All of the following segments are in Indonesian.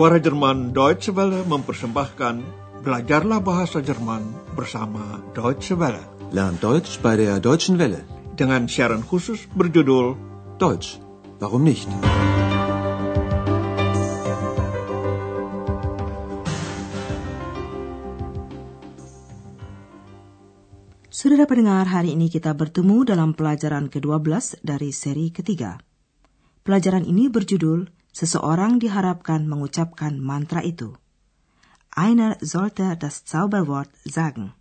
Suara Jerman Deutsche Welle mempersembahkan Belajarlah Bahasa Jerman bersama Deutsche Welle. Lern Deutsch bei der Deutschen Welle. Dengan siaran khusus berjudul Deutsch, warum nicht? Saudara pendengar, hari ini kita bertemu dalam pelajaran ke-12 dari seri ketiga. Pelajaran ini berjudul Seseorang diharapkan mengucapkan mantra itu. Einer sollte das Zauberwort sagen.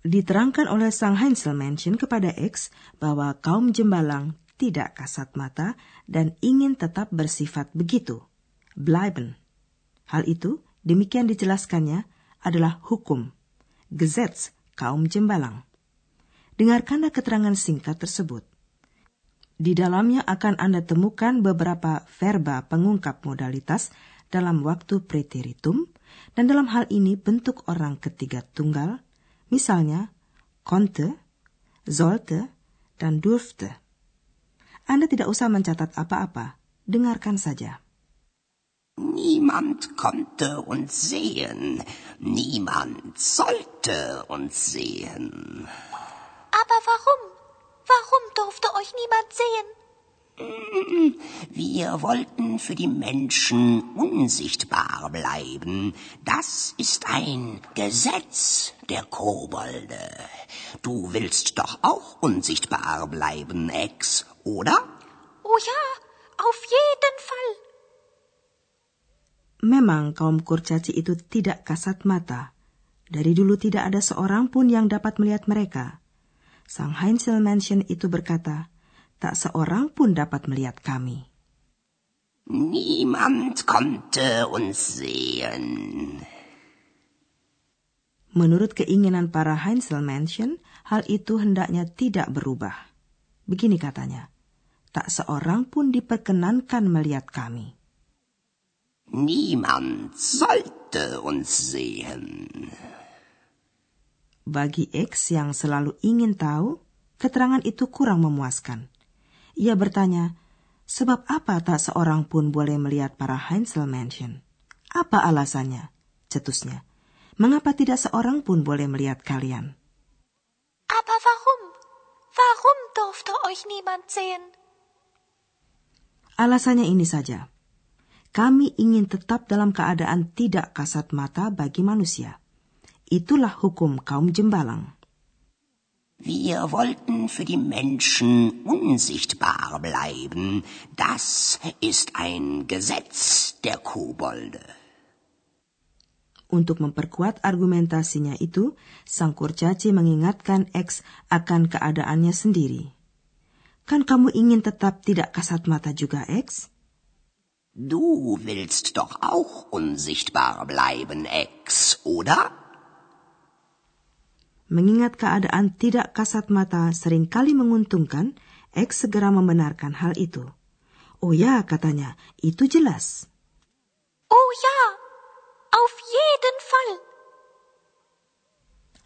Diterangkan oleh Sang Heinzelmännchen kepada X bahwa kaum jembalang tidak kasat mata dan ingin tetap bersifat begitu. Bleiben. Hal itu, demikian dijelaskannya, adalah hukum. Gesetz kaum jembalang. Dengarkanlah keterangan singkat tersebut. Di dalamnya akan Anda temukan beberapa verba pengungkap modalitas dalam waktu preteritum, dan dalam hal ini bentuk orang ketiga tunggal, misalnya konnte, sollte, dan durfte. Anda tidak usah mencatat apa-apa, dengarkan saja. Niemand konnte uns sehen, niemand sollte uns sehen. Aber warum? Warum durfte euch niemand sehen? Wir wollten für die Menschen unsichtbar bleiben. Das ist ein Gesetz der Kobolde. Du willst doch auch unsichtbar bleiben, Ex, oder? Oh ja, auf jeden Fall. Memang kaum kurcaci itu tidak kasat mata. Dari dulu tidak ada seorang pun yang dapat melihat mereka. Sang Heinzel Mansion itu berkata, tak seorang pun dapat melihat kami. Niemand konnte uns sehen. Menurut keinginan para Heinzel Mansion, hal itu hendaknya tidak berubah. Begini katanya, tak seorang pun diperkenankan melihat kami. Niemand sollte uns sehen. Bagi X yang selalu ingin tahu, keterangan itu kurang memuaskan. Ia bertanya, sebab apa tak seorang pun boleh melihat para Heinzel Mansion? Apa alasannya? Cetusnya. Mengapa tidak seorang pun boleh melihat kalian? Aber warum? Warum durfte euch niemand sehen? Alasannya ini saja kami ingin tetap dalam keadaan tidak kasat mata bagi manusia. Itulah hukum kaum jembalang. Wir wollten für die Menschen unsichtbar bleiben. Das ist ein Gesetz der Kobolde. Untuk memperkuat argumentasinya itu, sang kurcaci mengingatkan X akan keadaannya sendiri. Kan kamu ingin tetap tidak kasat mata juga, X? Du willst doch auch unsichtbar bleiben, Ex, oder? Mengingat keadaan tidak kasat mata sering kali menguntungkan, X segera membenarkan hal itu. Oh ya, katanya, itu jelas. Oh ya, auf jeden Fall.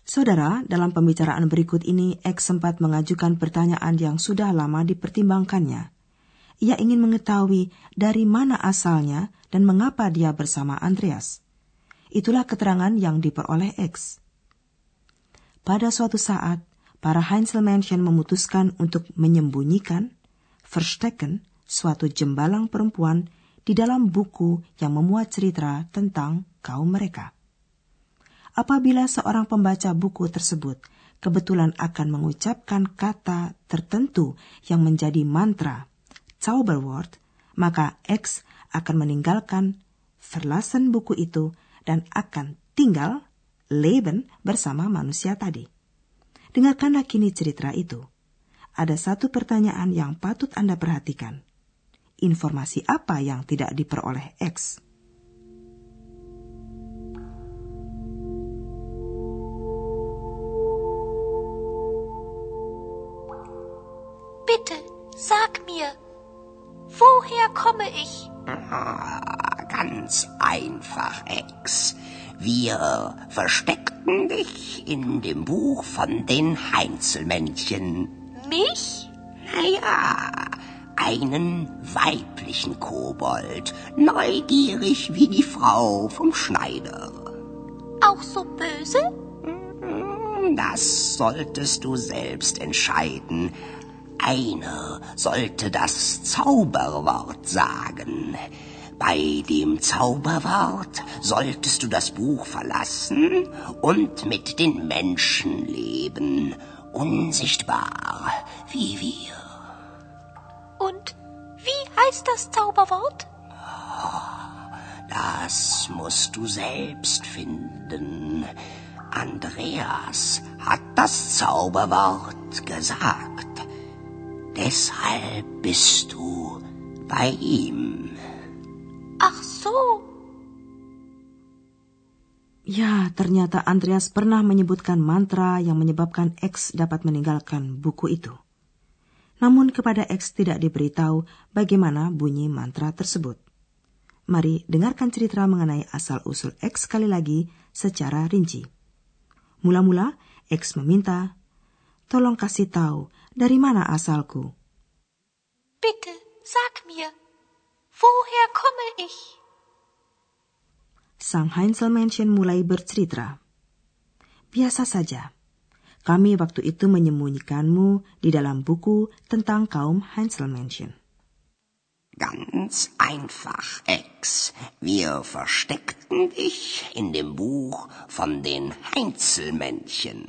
Saudara, dalam pembicaraan berikut ini, X sempat mengajukan pertanyaan yang sudah lama dipertimbangkannya ia ingin mengetahui dari mana asalnya dan mengapa dia bersama Andreas. Itulah keterangan yang diperoleh X. Pada suatu saat, para Heinzel Mansion memutuskan untuk menyembunyikan, verstecken, suatu jembalang perempuan di dalam buku yang memuat cerita tentang kaum mereka. Apabila seorang pembaca buku tersebut kebetulan akan mengucapkan kata tertentu yang menjadi mantra Zauberwort, maka X akan meninggalkan verlassen buku itu dan akan tinggal Leben bersama manusia tadi. Dengarkanlah kini cerita itu. Ada satu pertanyaan yang patut Anda perhatikan. Informasi apa yang tidak diperoleh X? Bitte, sag mir, Woher komme ich? Ah, ganz einfach, Ex. Wir versteckten dich in dem Buch von den Heinzelmännchen. Mich? Naja, einen weiblichen Kobold, neugierig wie die Frau vom Schneider. Auch so böse? Das solltest du selbst entscheiden. Einer sollte das Zauberwort sagen. Bei dem Zauberwort solltest du das Buch verlassen und mit den Menschen leben, unsichtbar wie wir. Und wie heißt das Zauberwort? Das musst du selbst finden. Andreas hat das Zauberwort gesagt. Deshalb bist du bei ihm. Ternyata Andreas pernah menyebutkan mantra yang menyebabkan X dapat meninggalkan buku itu. Namun kepada X tidak diberitahu bagaimana bunyi mantra tersebut. Mari dengarkan cerita mengenai asal-usul X sekali lagi secara rinci. Mula-mula X meminta, tolong kasih tahu dari mana asalku. Bitte, sag mir, woher komme ich? Sang Heinzelmännchen mulai bercerita. Biasa saja. Kami waktu itu menyembunyikanmu di dalam buku tentang kaum Heinzelmännchen. Ganz einfach, Ex. Wir versteckten dich in dem Buch von den Heinzelmännchen.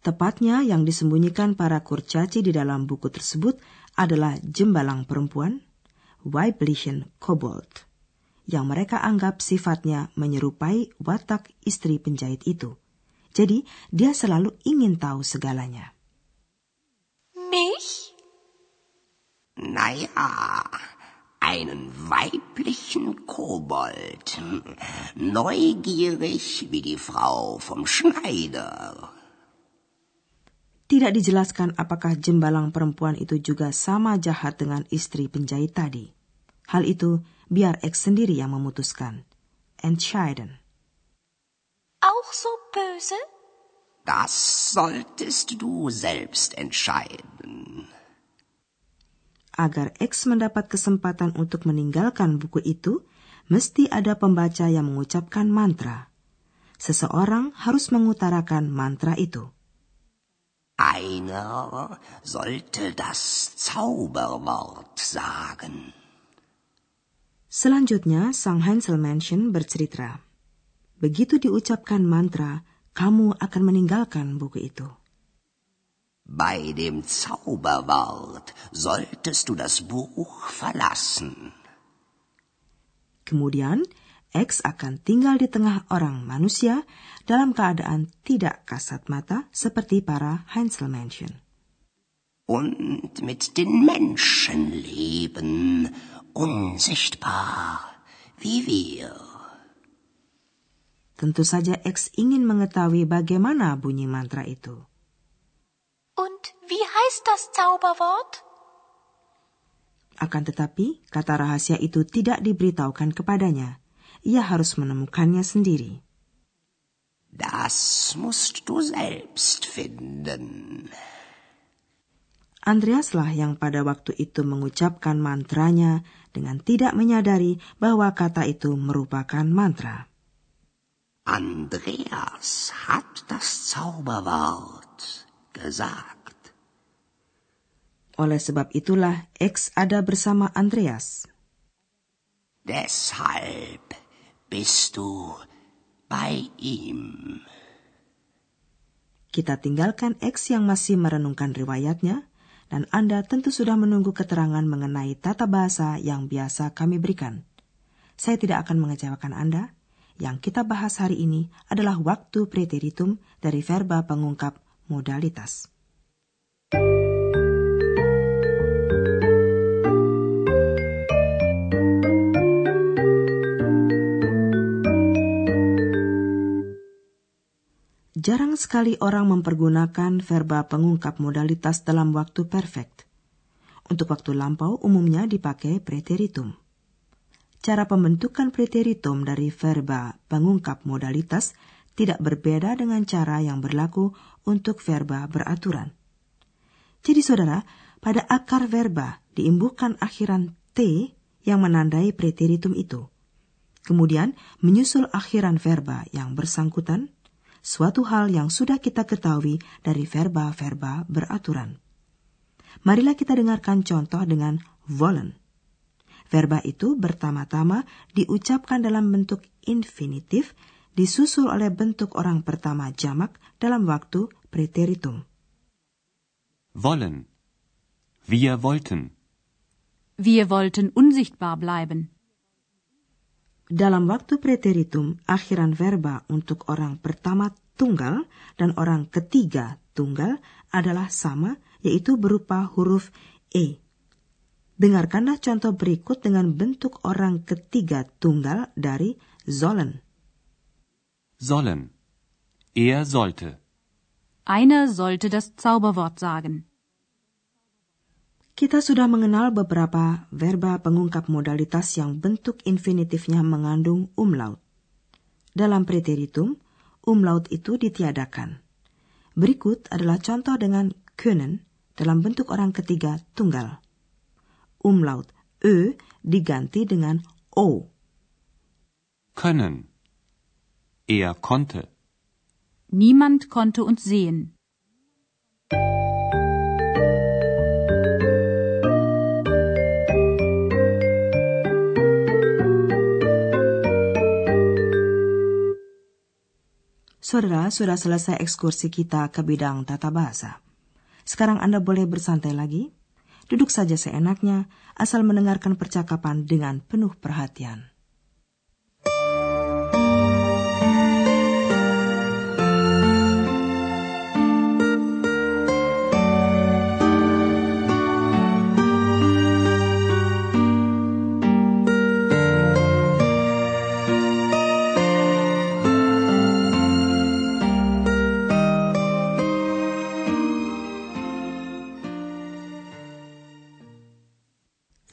Tepatnya yang disembunyikan para kurcaci di dalam buku tersebut adalah jembalang perempuan, Weiblichen Kobold, yang mereka anggap sifatnya menyerupai watak istri penjahit itu. Jadi, dia selalu ingin tahu segalanya. Mich? Naja, einen weiblichen Kobold. Neugierig wie die Frau vom Schneider. Tidak dijelaskan apakah jembalang perempuan itu juga sama jahat dengan istri penjahit tadi. Hal itu biar X sendiri yang memutuskan. Entscheiden. Auch so böse? Das solltest du selbst entscheiden. Agar X mendapat kesempatan untuk meninggalkan buku itu, mesti ada pembaca yang mengucapkan mantra. Seseorang harus mengutarakan mantra itu. Einer sollte das Zauberwort sagen. Selanjutnya, Sang Heinzelmännchen bercerita. Begitu diucapkan mantra, kamu akan meninggalkan buku itu. Bei dem Zauberwort solltest du das Buch verlassen. Kemudian, X akan tinggal di tengah orang manusia dalam keadaan tidak kasat mata seperti para Heinzelmännchen. Und mit den Menschen leben, unsichtbar wie wir. Tentu saja X ingin mengetahui bagaimana bunyi mantra itu. Und wie heißt das Zauberwort? Akan tetapi, kata rahasia itu tidak diberitahukan kepadanya. Ia harus menemukannya sendiri. Das musst du selbst finden. Andreaslah yang pada waktu itu mengucapkan mantranya dengan tidak menyadari bahwa kata itu merupakan mantra. Andreas hat das Zauberwort gesagt. Oleh sebab itulah X ada bersama Andreas. Deshalb bist du bei ihm. Kita tinggalkan X yang masih merenungkan riwayatnya, dan Anda tentu sudah menunggu keterangan mengenai tata bahasa yang biasa kami berikan. Saya tidak akan mengecewakan Anda. Yang kita bahas hari ini adalah waktu preteritum dari verba pengungkap modalitas. Jarang sekali orang mempergunakan verba pengungkap modalitas dalam waktu perfect. Untuk waktu lampau umumnya dipakai preteritum. Cara pembentukan preteritum dari verba pengungkap modalitas tidak berbeda dengan cara yang berlaku untuk verba beraturan. Jadi saudara, pada akar verba diimbuhkan akhiran T yang menandai preteritum itu. Kemudian menyusul akhiran verba yang bersangkutan, suatu hal yang sudah kita ketahui dari verba-verba beraturan. Marilah kita dengarkan contoh dengan wollen. Verba itu pertama-tama diucapkan dalam bentuk infinitif, disusul oleh bentuk orang pertama jamak dalam waktu preteritum. Wollen. Wir wollten. Wir wollten unsichtbar bleiben. Dalam waktu preteritum, akhiran verba untuk orang pertama tunggal dan orang ketiga tunggal adalah sama, yaitu berupa huruf E. Dengarkanlah contoh berikut dengan bentuk orang ketiga tunggal dari sollen. Sollen. Er sollte. Einer sollte das Zauberwort sagen. Kita sudah mengenal beberapa verba pengungkap modalitas yang bentuk infinitifnya mengandung umlaut. Dalam preteritum, umlaut itu ditiadakan. Berikut adalah contoh dengan können dalam bentuk orang ketiga tunggal umlaut Ö diganti dengan O. Können. Er konnte. Niemand konnte uns sehen. Saudara, sudah selesai ekskursi kita ke bidang tata bahasa. Sekarang Anda boleh bersantai lagi Duduk saja seenaknya, asal mendengarkan percakapan dengan penuh perhatian.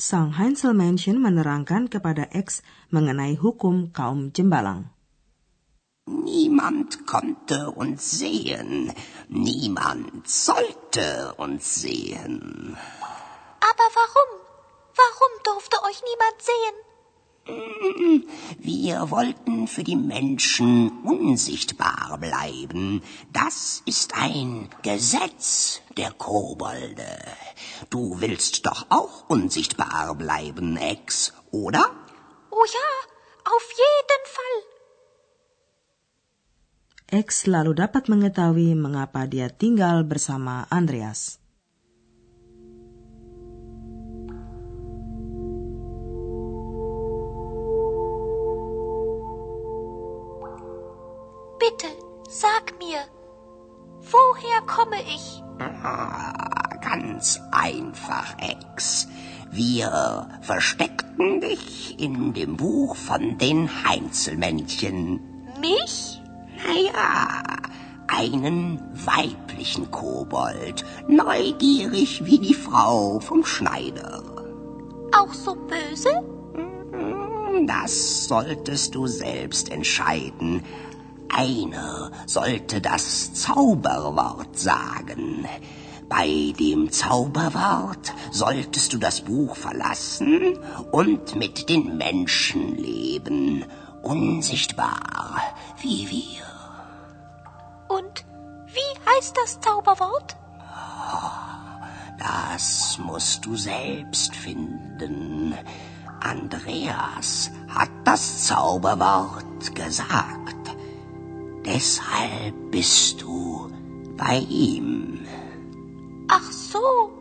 Sang Heinzelmännchen menerangkan kepada X mengenai hukum kaum jembalang. Niemand konnte uns sehen. Niemand sollte uns sehen. Aber warum? Warum durfte euch niemand sehen? Wir wollten für die Menschen unsichtbar bleiben. Das ist ein Gesetz der Kobolde. Du willst doch auch unsichtbar bleiben, Ex, oder? Oh ja, auf jeden Fall. X lalu dapat mengetahui mengapa dia tinggal bersama Andreas. Sag mir, woher komme ich? Ganz einfach, Ex. Wir versteckten dich in dem Buch von den Heinzelmännchen. Mich? Naja, einen weiblichen Kobold, neugierig wie die Frau vom Schneider. Auch so böse? Das solltest du selbst entscheiden. Einer sollte das Zauberwort sagen. Bei dem Zauberwort solltest du das Buch verlassen und mit den Menschen leben, unsichtbar wie wir. Und wie heißt das Zauberwort? Das musst du selbst finden. Andreas hat das Zauberwort gesagt. Deshalb bist du bei ihm. Ach so.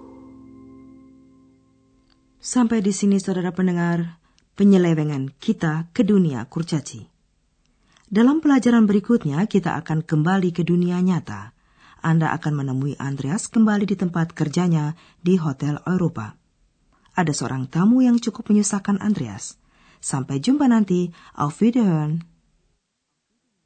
Sampai di sini saudara pendengar penyelewengan kita ke dunia kurcaci. Dalam pelajaran berikutnya kita akan kembali ke dunia nyata. Anda akan menemui Andreas kembali di tempat kerjanya di Hotel Eropa. Ada seorang tamu yang cukup menyusahkan Andreas. Sampai jumpa nanti. Auf Wiederhören.